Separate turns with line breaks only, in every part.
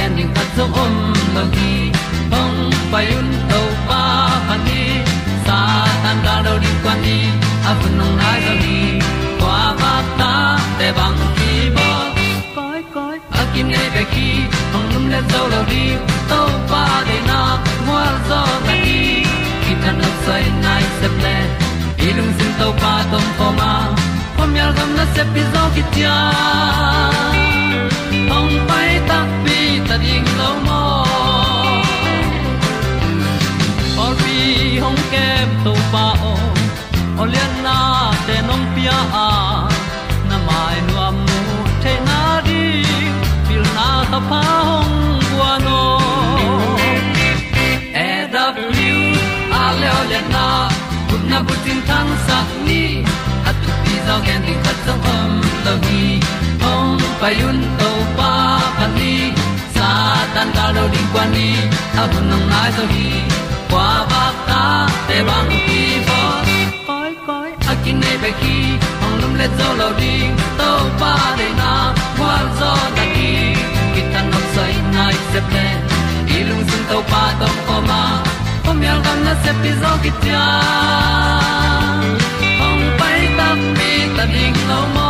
gen ding khat zo om lo gi hong pai un to pa pa ni sa tan da do di kwan ni a bu nong nai zo ni kwa ba ta te bang ki bo koi koi a kim nei be ki hong lum le zo lo di to pa de na mo zo ta ni ki tan no sai nai se ple ilung sin to pa tom ko ma. Pom yal gam na se pi zo ki hong pai ta pi ta ding lo mo or bi hong kem to pa o olian na te nong pia a na mai nu am mu te na di pil na ta pa hong bua no e da pru a le olian na kun na bu tin tan sa ni. At tu pi zo gen di khat zo om payun to pa pan ni sa tan ga lo ding kwa ni a bu nang mai so hi kwa ba ta te bang ki bo koi koi a kin nei pe ki ong lum le zo lo ding to pa de na kwa zo ta ki ki tan nok sai nai se pe i lung sun to pa tom ko ma. Pom yal gam na se pi zo ki tia ong pai ta mi ta ding lo mo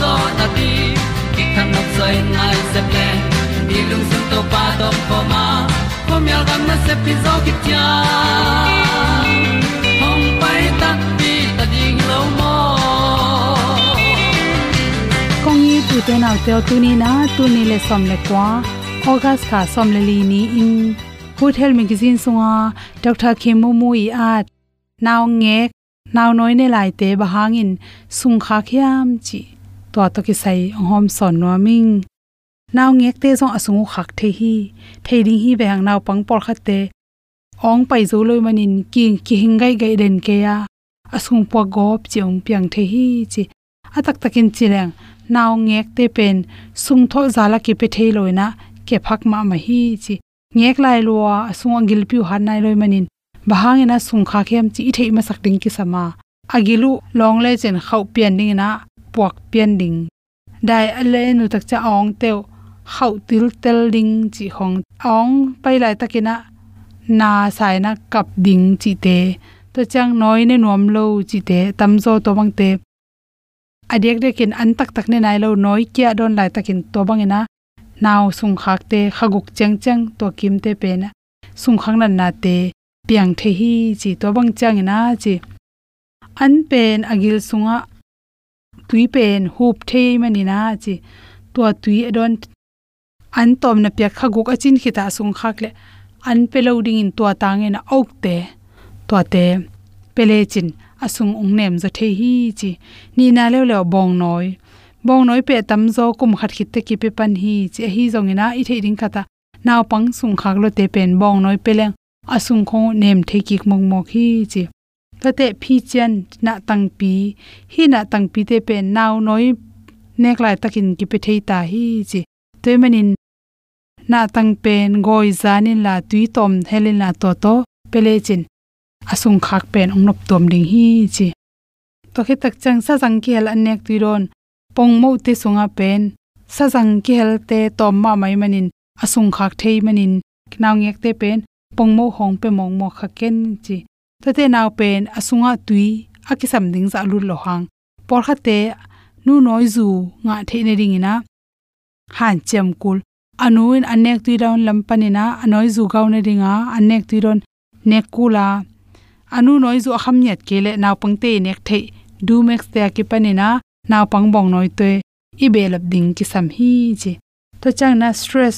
zo na ti ki kan nok sai nai se ple ni lung sun to pa do ko ma. Ko mi al gam na se pi zo ki tia hong pai ta pi ta ding lo mo
kong yi tu te nau te tu ni na, tu ni le som le kwa august som le li ni in. Food health magazine sunga dr khemu mu i at naw naw noi ne lai te bahangin sung kha chi to to ki sai hom son no ming naw ngek te zong asung khak the hi. Thei ding hi bang naw pang por khat te. Ong pai zo loi manin king ki hingai gai den ke ya. Asung po gop chiong piang the hi chi. Atak takin chileng naw ngek te pen. Sung tho zala ki pe thei loina ke phak ma ma hi chi. Ngek lai lua. Asung angil piu han nai loi manin. Bahangena sung kha khem chi. Thei ma sak ding ki sama. Agilu long le chen khau pian ding na puak pian ding. Dai ale nu tak cha ong teu khau til tel ding chi hong. Ong pai lai takina na sai na kap ding chi te. To chang noi ne nom lo chi te, tam zo to bang te. Adek dekin an tak tak ne nai lo noi kya don lai takin to bang ina. Naw sung khak te, khaguk chang chang to kim te pe na. Sung khang nan na te, piang the hi chi to bang chang ina chi. An pen agil sunga tui pen hup thei manina chi to tui adon an tom na pyak khaguk achin khita sung khak le an peloding in to tangena na aukte to te pele chin asung ung nem zo the hi chi. Ni na le le bong noi. Bong noi pe tam zo kum khat khit te ki pe pan hi chi. Hi zong ina i thei ding khata naw pang sung khak lo te pen bong noi peleng asung kho nem the ki mong mok hi chi ta te phi chen na tang pi hi na tang pi te pen naw noi nek lai takin ki pe thei ta hi chi. Te manin na tang pen goi zanin la tui tom helin la to to pele chin asung khak pen ong nop tom ding hi chi. To khe tak chang sa jang ki hel anek tui ron pong mo te sunga pen sa jang ki hel te tom ma mai manin asung khak thei manin naw ngek te pen pong mo hong pe mong mo khaken chi tate naw pen asunga tui akisam ding za lu lohang. Por khate nu noi zu nga the ne ring ina han chem kul. Anuin anek tui down lampanina, anoi zu gaw ne ringa anek tui ron nek kula. Anu noi zu akham nyat kele naw pangte nek thei du max te akipanina naw pang bong noi te. Ibelap ding ki sam hi chi. To chang na stress.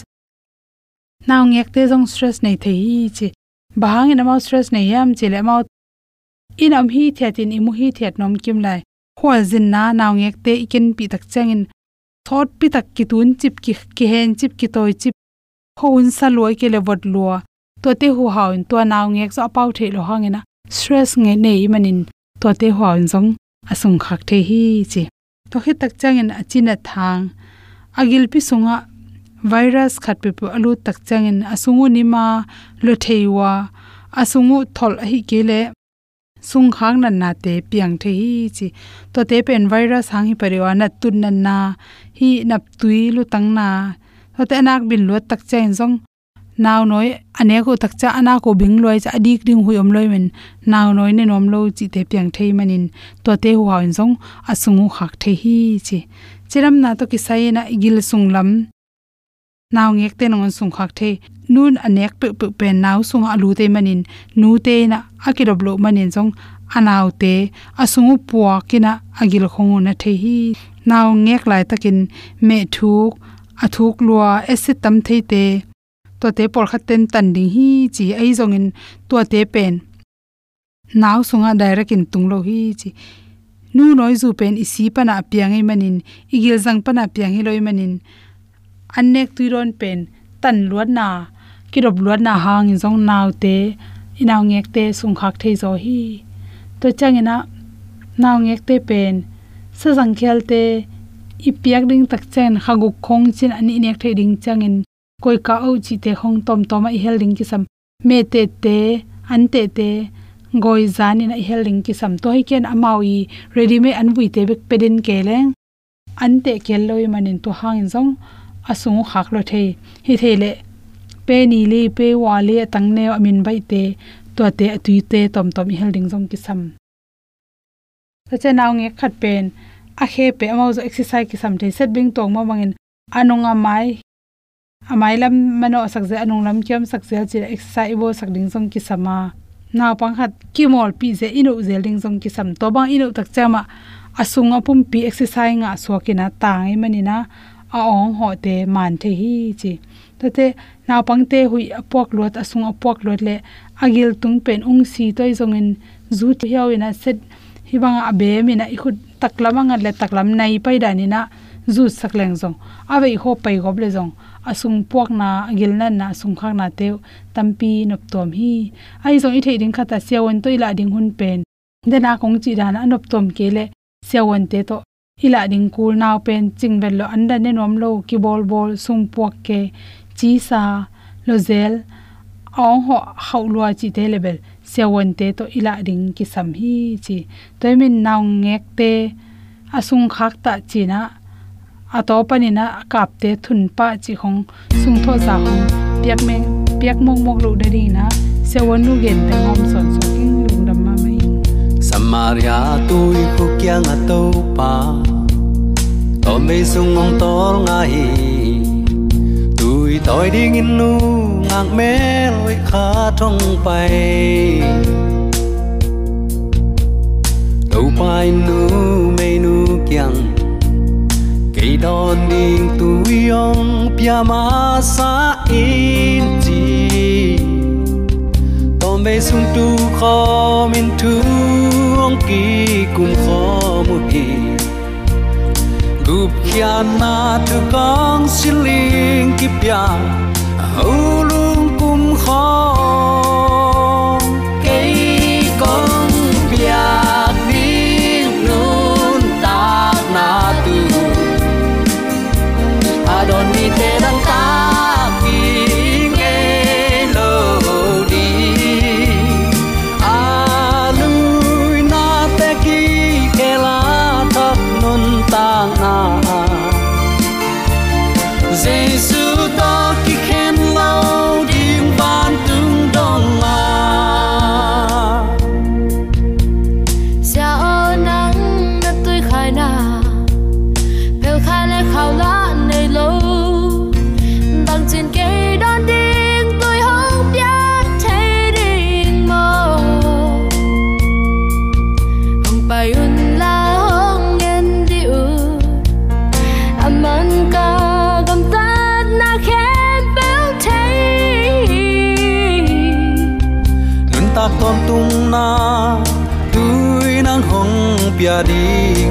Naw ngek te jong stress nei thei hi chi bahang in amau stress nei yam chile mau in am hi thiatin imu hi thiat nom kim lai. Khwal zin na naw ngek te ikin pi tak changin thot pi tak ki tun chip ki ki hen chip ki toy chip. Khon sa loi ke le vot lua. To te hu haw in to naw ngek so pau the lo hang ina stress nge nei manin to te haw in jong asung khak the hi chi. To khi tak changin achina thang. Agil pi sunga virus khat pe alu tak changin asungu nima lo theiwa asungu thol hi kele sung khang nan na te piang the hi chi. To te pen virus hang hi pariwa na tun nan na hi nap tui lu tang na. To te anak bin lo tak chen jong naw noi ane ko tak cha ana ko bing loi cha adik ding hu om loi men naw noi ne nom lo chi te piang thei manin. To te hu hawn jong asungu khak the hi chi. Chiram na to ki sai na igil sung lam. Naw ngek te nong sung khak the nun anek pe pe pen naw sung alu te manin nu te na akirob lo manin jong anaw te asungu puwa kina agil khong na the hi naw ngek lai takin me thuk athuk lua acid tam thei te to te por khaten tan ding hi chi ai zong in to te pen naw sunga direct in tung lo hi chi nu noi zu pen isi pana piang ai manin igil jang pana piang hi loi manin anek tuiron pen, tan luat na kirop luat na hang in jong naw te inaw ngek te sung khak thei zo hi. To changena naw ngek te pen, sa jang khel te i piak ding tak chen khaguk khong chin ani nek thei ding changin koi ka au chi te khong tom tom a hel ding ki sam me te te, an te te goi zan in a hel ding ki sam to hi ken amawi ready me an bui te bek pedin ke leng. An te kel loi manin to hang in jong asung khak lo thei hi thele pe ni le, pe wa le tang ne amin bai te to te atui te tom tom hel ding jong ki sam. Ta che naw nge khat pen, a khe pe amao zo exercise ki sam the. Set bing tong ma mangin anunga mai. Amai lam mano sak je anung lam kyam sak je chi exercise bo sak ding jong ki sama naw pang khat, ki mol pi je inu zel ding jong ki sam. To bang inu tak chama asunga pum pi exercise nga so kina tangai manina a ong ho te man the hi chi. Tate na pangte hui apok lot asung apok lot le agil tung pen ung si toi zong in zu ti hiaw ina set hi hibanga abe mi na khut taklama nga le taklam nai pai dani na zu sakleng zong. Ave ho pai gob le zong. Asung pok na agil na na sung khak na te tampi nop tom hi. Ai zong i thei ding khata siawon toila ding hun pen. Dena kong chi dan anop tom kele siawon te to hila ding kul naw pen chingvel lo anda ne nom lo ki bol bol sung puak ke chi sa lo zel. Ong ho hau lua chi te level. Sewon te to ila ding ki sam hi chi. Toy min naw ngek te asung khak ta chi na. Ato pani na kap te thun pa chi khong sung tho za hong. Piak me, piak mong mong lo de ri na. Sewon nu gen te ngom son.
Maria tôi khu kia ngà tâu pa. Tò mê sung ngong tol hi. Tôi tòi đi nghìn nu ngang mé lối khá trong bay. Tâu bay nu, mê nu kiang. Cây đòn đình tui yong pia ma sa in chi. Tom mê sung tu khó min tui mong kỳ cùng khó một kỳ. Bụp kia na thư con xin linh kịp ya, Hầu luôn cùng khó. jadi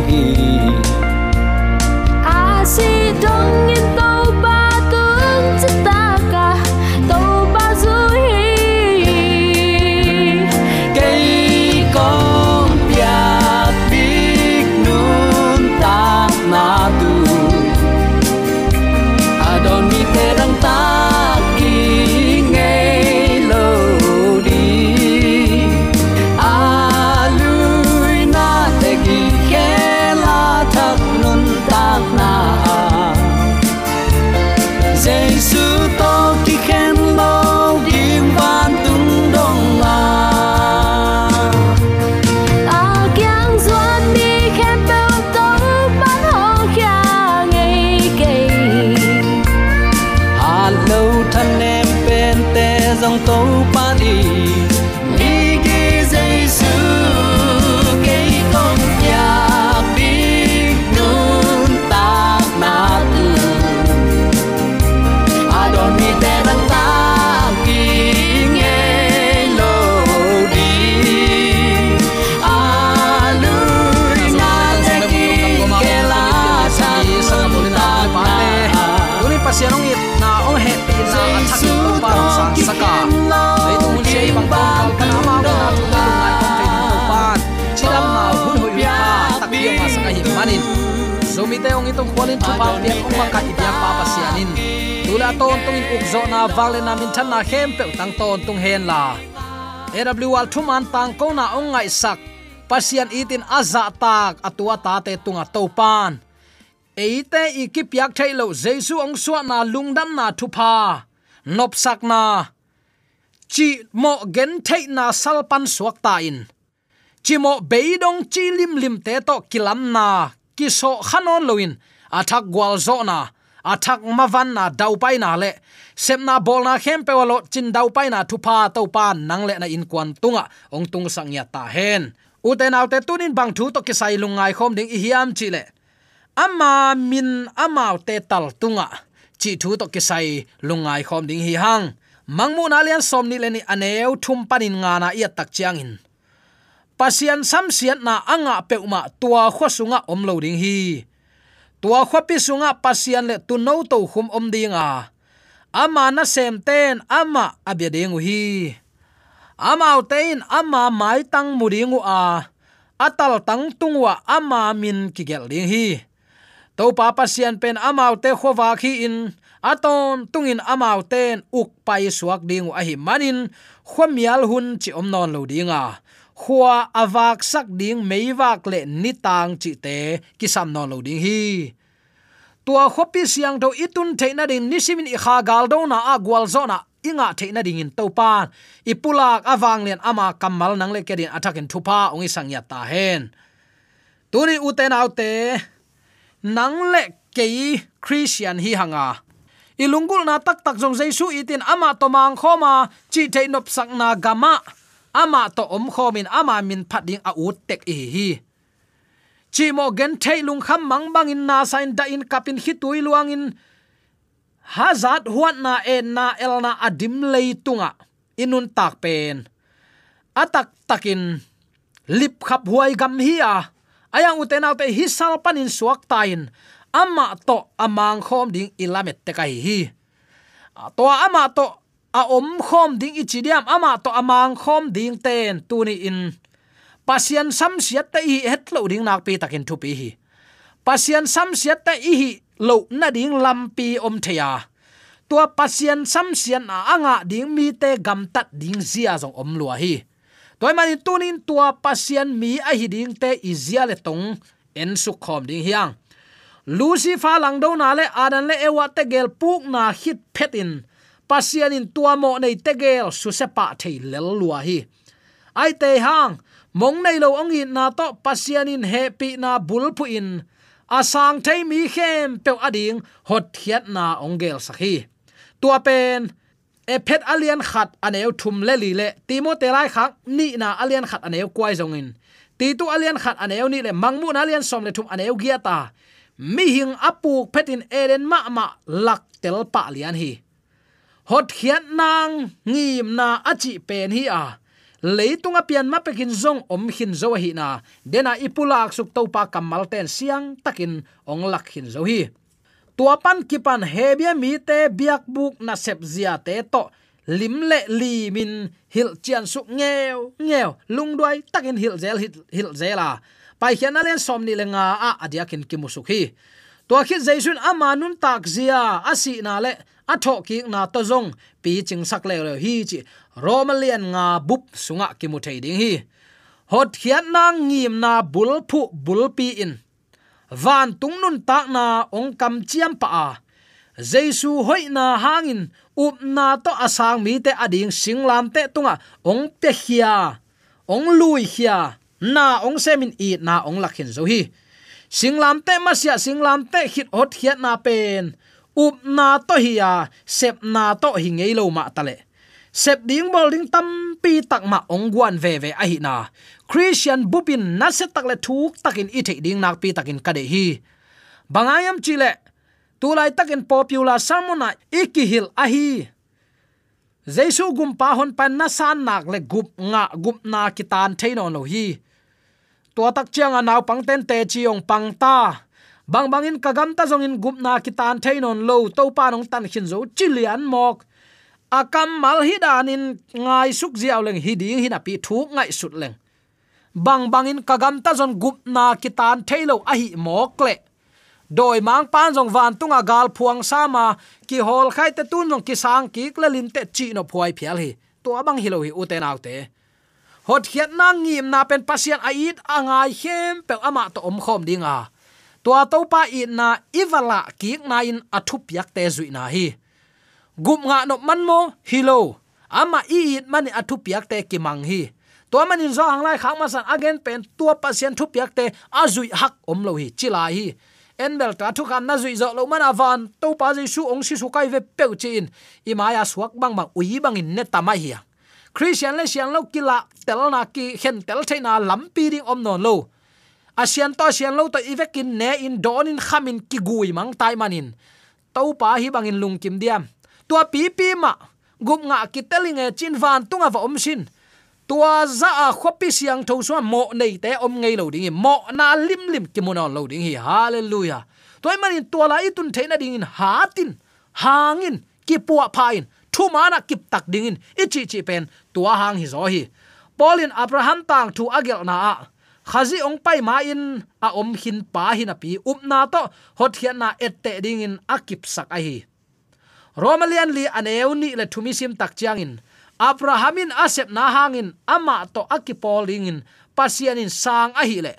tong kholin thu pau pian ong mang ka ipian pa pa sianin tula ton tung in uk zo na wale na min than na hem pe tang ton tung hen la awl thuman tang ko na ong ngai sak pasian itin aza tak atua ta te tunga topan eite ikipiak thailo jesu ong suwa na lungdam na thupa nop sak na. Chi mo gen thei na salpan suak ta in chimo beidong chi lim lim te to kilam na kiso khanon loin athak gwal zo na athak mavan na dau pai na le semna bol na khem pe walo chin dau pai na thupa to pa nang le na in kwan tunga, ong tung sang ya ta hen. Uten autte tunin bang thu to kisai lungai khom ding i hiam chi le. Ama min amau te tal tunga, chi thu to kisai lungai khom ding hi hang. Mangmu na lian som ni le ni aneu thum panin nga na ya tak chiang in pasian samsiat na anga peuma tua khosunga omlo ding hi. Tua khopi sunga pasian le tu no to khum om dinga ama na sem ten, ama abya hi. Ama tein, ama mai tang muringu a. Atal tang tungwa ama min kigel ding hi. To pa pasian pen ama te khowa khi in. Aton tungin ama ten, uk pai suak ding a hi manin. Khomial hun chi om non lo dinga khua awak sak ding meiwak le nitang chi te kisam non lo ding hi. Tua khopi siang do itun theina ding nisimin i kha gal do na a gwal zona inga theina ding in topan ipulak awang len ama kamal nang le kedin athakin thupa ongi sangya ta hen. Tuni uten autte nang le kei christian hi hanga. Ilungul na tak tak jong jaisu itin ama tomang khoma chi theinop sakna gama ama to om khomin ama min phading a ut tek e hi. Chi mo gen thei lung kham mang bang in na sain da in kapin hi tui luang in. Hazat huat na e na el na adim lei tunga. Inun tak pen. Atak takin lip khap huai gam hi a. Ayang uten autte hi sal panin suak tain. Ama to amang khom ding ilamet te kai hi. To ama to a om khom ding ichidiam ama to amang khom ding ten tuni in. Pasian sam siat ta i het lo ding nak pi takin thu pi hi. Pasian sam siat ta i hi lo na ding lam pi om theya. Tua pasian sam sian a anga ding mi te gam tat ding zia zong om lua hi. Toy mani tunin tua pasian mi a hi ding te izia le tong en su khom ding hiang. Lucifer lang do na le adan le ewa te gel puk na hit phetin pasian in tuamo nei tegel su se pa thei lel lua hi. Ai te hang, mong nei lo ong in na to pasian in happy na bul pu in asang thei mi khem pe ading, hot hiat na ong gel sakhi tua pen e phet alian khat aneu thum le li le. Timo te lai khak, ni na alian khat aneu kwai zong in ti tu alian khat aneu ni le mangmu na alian som le thum aneu gia ta. Mi hing apuk phetin eren ma ma lak tel pa lian hi hot khiat nang ngim na achi pen hi a. Leitunga pian ma pekin zong om hin zo hi na. Dena ipulak suk to pa kamal ten siang takin ong lak hin zo hi. Tuapan kipan hebia mi te biak buk na sep zia te to. Lim le li min hil chian su nghèo nghèo lung đuôi takin hil zel hil, hil zela. Pai hian alen som ni lenga a adia kin kimusuk hi. To khit jaisun ama nun tak zia asi na le a tho ki na to zong, pi ching sak le le hi chi romalian nga bup sunga ki mu thei ding hi. Hot khian na ngim na bul phu bul pi in. Van tung nun tak na ong kam chiam pa a. Jesu hoi na hangin, up na to asang mi te ading singlam te tunga ong pe hia. Ong lui hia, na ong semin i na ong lakhin zo hi. Singlam te masia singlam te hit hot hiat na pen up na to hiya sep na to hi ngei lo ma tale. Sep ding bol ding tam pi tak ma ong guan ve ve a hi na. Christian bupin na se tak le thuk takin i the ding nak pi takin ka de hi. Bangayam chile tulai takin popular samuna ikihil a hi. Jesu gum pa hon pan na san nak le gup nga, gup na kitan theino no hi. To tak chiang a naw pang ten te chiong pang ta bang bangin kagam ta zong in gup na kitan theinon lo to pa nong tan khin zo chilian mok. Akam mal hi danin ngai suk ziaw leng hi ding hi na pi thu ngai sut leng. Bang bangin kagam ta zon gup na kitan thailo a hi mok le. Doi mang pan zong van tunga gal phuang sama ki hol khai te tun zong ki sang ki kle lin te chi no phuai phial hi. To abang hi lo hi uten autte hot khiat na ngim na pen pasian ait angai hem pe ama to om khom dinga tua to pa i na iwala ki na in athup yak te zui na hi. Gup nga no man mo hilo ama i it mani athup yak te ki mang hi. Mân in zo hang lai khang ma san again pen tua pasien thup yak te azui hak om lo hi chila hi. Enbel ta thu kham na zui zo lo man avan to pa ji su ong si su kai ve pe chin i ma ya suak bang bang ui bang in ne ta mai hi christian le siang lo kila tel na ki, hen tel thaina lampi ding om non lo asian to asian lo to ivekin ne in don in khamin ki gui mang tai manin. To pa hi bangin lungkim diam. Tua pi pi ma, gup nga ki telinge chin van tunga va om sin. Tua za a khopi siang tho so mo nei te om ngei lo ding mo na lim lim ki mon lo ding hi. Hallelujah. Toy manin tua la itun theina ding in. Hatin, hangin ki puwa phain thu mana kip tak dingin ichi chi pen tua hang hi zo hi. Polin abraham tang thu agel na a khazi ong pai ma in a om hin pa hin api up na to, hot hian na ette ding in akip sak a hi. Romalian li aneu ni le thumi sim tak chiang in. Abrahamin asep na hangin ama to akipol ding in, pasian in sang a hi le.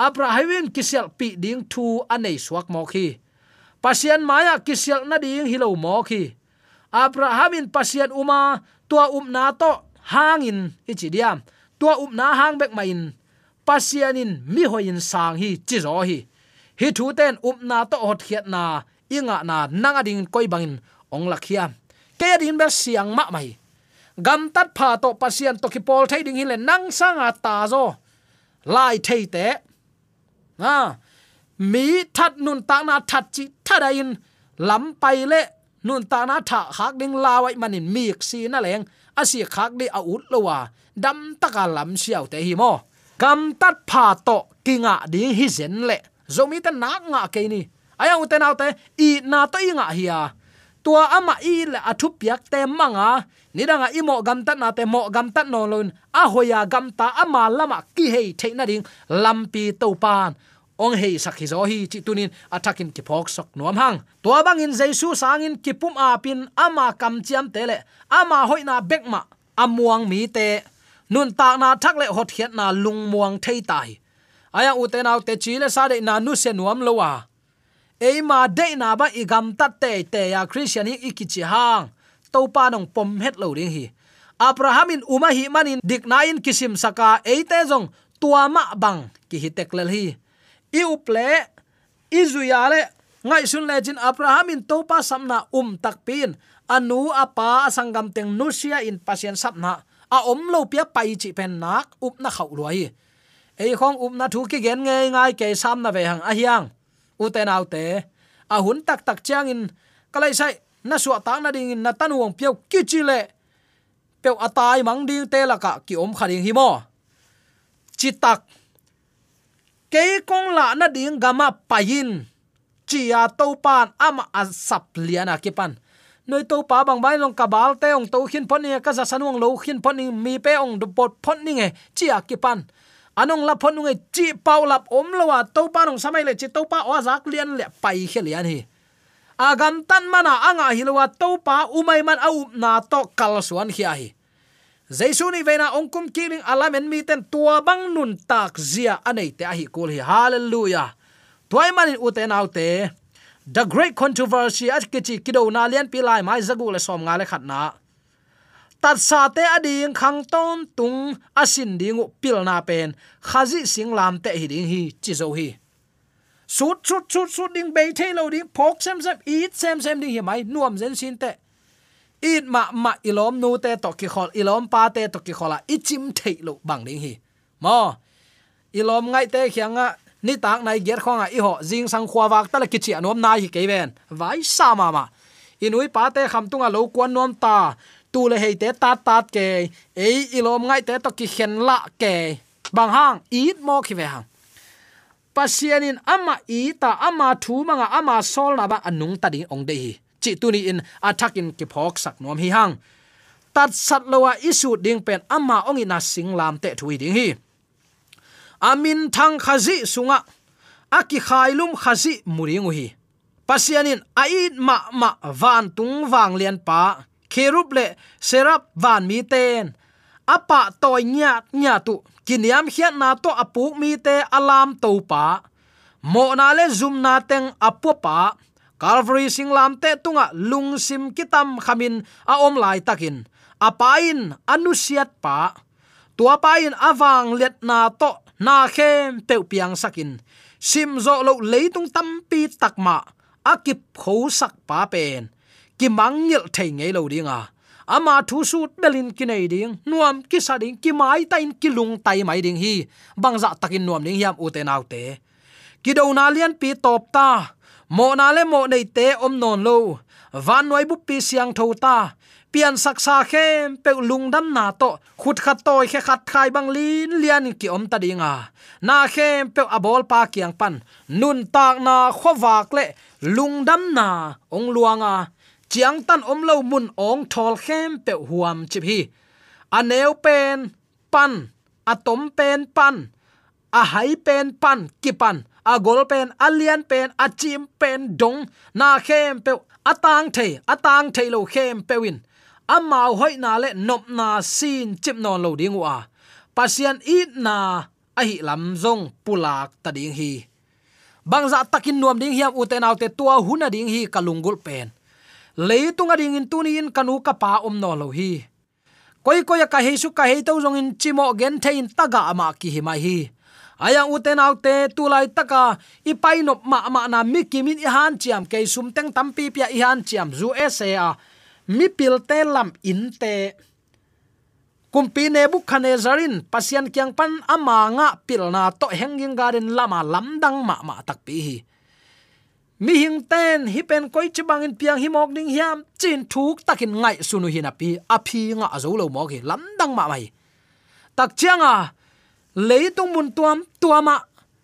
Abrahamin kisel pi ding thu anei suak mo khi pasian maya kisel na ding hilo mo khi abrahamin pasian uma, tua um na to hangin ichidiam tua um na hang bek main pasianin mi hoin sang hi chi zo hi. Hi thu ten up na to hot khiat na inga na nanga ding koi bangin ong lakhia ke din ber siang ma mai. Gam tat pha to pasian to ki pol thai ding hi le nang sanga ta zo. Lai thei te. À mi that nun ta na that chi thada in. Lam pai le nun ta na tha khak ding lawai manin mi si na leng. Asi khak di a ut lowa dam taka lam siaw te hi mo kam tat pha to kinga ding hi zen le zomi ta na nga ke ni. Aya u te nau te i na to i nga hi à. tua ama i le athu piak te manga ni danga i mo gam tat na te mo gam tat no lun a hoya à gam ta ama lama ki hei the na ding lampi to pan ong hei sakhi zo hi chi tunin attacking ki phok sok nuam hang to bang in jesu sangin ki pum a pin. Ama kam chiam tele ama hoina bekma amuang mi te nun ta na thak le hot hiat na lung muang thei tai. Aya u te nau te chi le sa de na nu se nuam lo wa. E ma de na ba igam tat te te ya christian hi ikichi hang. To pa nong pom het lo ding hi. Abraham in uma hi manin dik na in kisim saka e te jong tua ma bang ki hi tek lel hi. I uple izuya le, ngai sun le jin abraham in to pa samna um tak pin. Anu apa asangam teng nusia in pasien sapna a om lo pia pai chi pen nak up na khau lo ei khong up na thu ki gen nge ngai ke sam na ve hang a hiang. U te nau te. A hun tak tak chang in kalai sai na suwa ta na ding na tan wong pia ki chi le. Peo atai mang ding te la ka ki om khading hi mo. Chi tak. Ke kong la na ding gama payin chia to pan ama asap liana kipan noi to pa bang bai long kabal te ong to khin phon ni ka za sanuang lo khin phon ni mi pe ong du pot phon ni nge chia kipan anong la phon nge, chi pau lap om lowa to pa nong samai le chi to pa o zak lian le pai khelian hi. Agam tan mana anga hilwa to pa umai man au na to kal suan hi hi. Jaisu ni veina ongkum kiling alamen mi ten tua bang nun tak zia anei te hi kul hi. Hallelujah. Toy manin uten autte the great controversy at kichi kido na lian pilai mai zagu le som nga le khat na. Tat sa te ading khang ton tung asin dingu pil na pen khazi sing lam te hi ding hi chi zo hi sut sut sut sut ding be the lo ding pok sem sem eat sem sem ding hi mai nuam zen sin te eat ma ma ilom nu te to ki khol ilom pa te to ki khola ichim thei lo bang ding hi mo ilom ngai te khianga ni à, tak nai ger khonga i ho jing sang khwa wak ta la ki chi anom nai hi ke ben vai sa ma ma inui pa te kham tunga lo kwan nom ta. Tu le hei te tat tat ke ei ilom ngai te to ki khen la ke bang hang eat mo ki ve hang. Pasianin ama i ta ama thu manga ama sol na ba à anung ta ding ong de hi. Chi tu ni in attack in ki phok sak nom hi hang. Tat sat lowa isu ding à, pen ama ong ina sing lam te thui ding hi amin thang khazi sunga. Aki khailum khazi muringu hi pasianin ait ma ma van tung wang lian pa. Kherup le serap van mi ten. Apa toy nya nya tu kiniam hian na to apuk mi te alam to pa. Mo na le zum na teng apu pa. Calvary singlam te tunga lungsim kitam khamin a om lai takin. Apain anusiat pa. Tua pain awang let na to na khem pe piang sakin. Sim zo lo leitung tampi takma akip kho sak pa pen. Ki mangil thei ngei lo dinga ama thu su belin kinai ding, nuam ki sa ding, ki mai tain ki lung tai mai ding hi. Bangza takin nuam ding hiam uten autte ki do na lian pi top ta. Mo na le mo nei te om non lo van noi bu pi siang tho ta. Pian saksa khem pe lungdam na to. Khut khat toy khe khat khai bang lin lian ki om ta dinga na khem pe abol pa kiang pan. Nun tak na khowak le. Lungdam na ong luanga chiang tan om lo mun ong thol khem pe huam chi hi. Aneu pen pan. Atom pen pan. A hai pen pan ki pan a gol pen alian pen, a chim pen dong. Na khem pe atang the atang the lo khem pe win. Amau hoi na le nop na sin chip non lo ding wa. Pasian i na, a hi lam zong pulak ta ding hi. Bangza takin nuam ding hiam uten autte tua huna ding hi kalungul pen. Leitung ding in tuni in kanu ka pa om no lo hi. Koi koi ka he su ka he to zong in chimo gen thein taga ama ki hi mai hi ayang uten autte tulai taka, ipai nop ma ma na mikimin i han chiam ke sum teng tampi pia i han chiam, zu esa mi pil te lam in te. Kumpi zarin, pasian kyang pan ama nga pilna to henging garden lama lamdang ma ma tak pi hi. Mi hing ten, hi pen koi chibang in piang hi mok ding hiam, chin thuk takin ngai sunu na pí api nga azo lo mo ki lamdang ma mai tak chianga leitung mun tuam, tuama.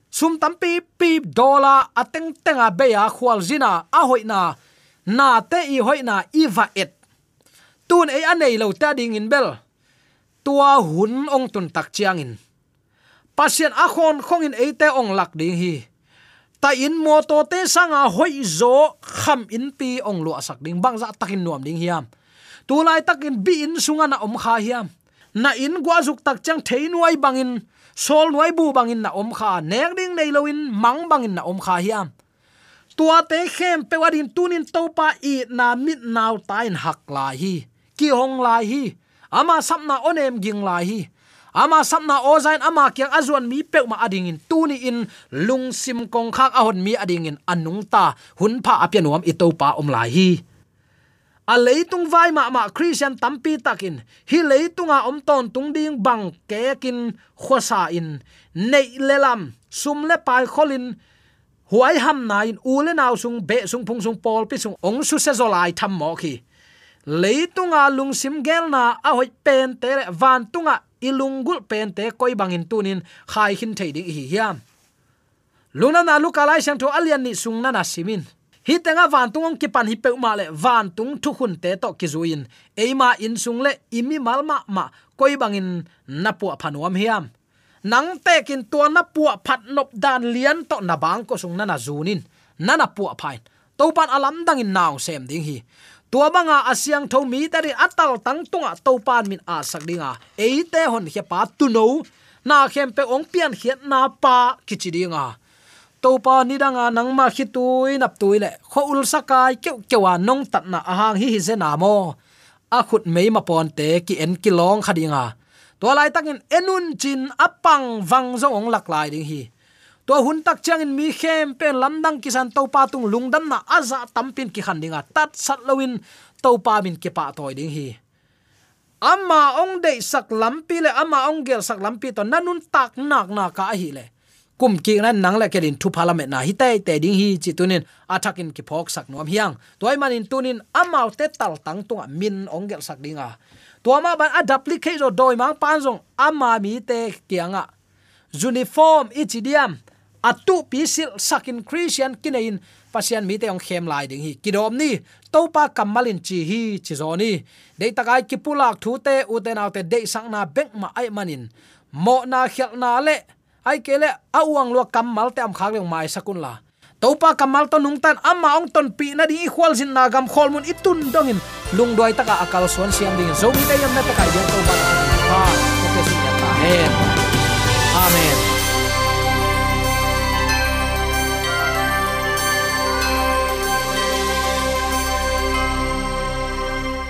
Sum tampi pi dola ateng tenga be ya khwal zina a hoina. Na te i hoina i va et. Tun ei anei lo ta ding in bel. Tua hun ong tun tak chiang in. Pasien a khon khong in eite ong lak ding hi. Ta in mo to te sanga hoi zo kham in pi ong lu asak ding. Bang za takin nuam ding hiam. Tu lai takin bi in sunga na om kha hiam na in gwa zuk tak chang thei nuai bangin sol nuai bu bangin na om kha, nek ding nei loin mang bangin na om kha hiam. Tua te khem pe wadin tunin topa i na mit naw tain hak la hi, ki hong la hi, ama sapna onem ging la hi, ama sapna ozain, ama kyang azuan mi pe ma ading in tuni in, lung sim kong khak ahon mi ading in anung ta, hun pha apianuam i topa om la hi a leitung vai ma ma christian tampi takin. Hi leitunga om ton tung ding bang ke kin khosa in. Nei lelam sum le pai kholin. Huai ham na in u le naw sung be sung phung sung pol pi sung ong su se zolai tham mo khi. Leitunga lungsim gelna a hoi pen te van tunga ilungul pen te koi bangin tunin khai hin thei ding hi hiam. Luna na lu kalai sang tho alian ni sung na na simin hi tenga van tungong ki pan hi pe ma le van tung thu khun te to ki zuin eima in sung le imi malma ma koi bangin na pu phanuam hiam. Nang te kin to na pu phat nop dan lian to na bang ko sung na na zunin na na pu phain. To pan alam dang in naw sem ding hi. Tua banga asyang tho mi tari atal tang tunga to pan min a sak dinga eite hon he pa tu no na khem pe ong pian khiat na pa kichi dinga to pa ni danga khi tui nap tuile kho ul sakai keu kewa nong tatna ahang hi hi ze na mo. A khut mei ma pon te ki en ki long khadinga to lai takin enun chin apang wang zong ong lak lai ding hi. To hun tak chang in mi khem pen lamdang kisan to pa tung lungdam na aza tampin ki khan dinga. Tat sat lowin to pa min ki pa toy ding hi. Amma ong de sak lampi le amma ong gel sak lampi to nanun tak nak na ka hi le kum ki na nang la ke kelin thu parliament na hi te te ding hi chi tunin athakin ki phok sak nom hiang. Toy man in tunin amau te tal tang tunga min ongel sak dinga. To ma ban adaplicate do doi mang pan jong ama mi te kianga. Uniform ichidiam, atu pisil sakin christian kinein, pasian mi te ong khem lai ding hi. Kidom ni, topa kamalin chi hi chi zoni de takai kipulak thu te uten autte naw te de sang na bek ma ai manin. Mo na khel na le ai kele awang lo kamal te am khak le mai sakun la. Topa kamal to nung tan ama ong ton pi na di equal jin na gam khol mun itun dongin lung doi taka akal suan siam ding zo mi te yam na takai de to ba ha ko sin ya ta hen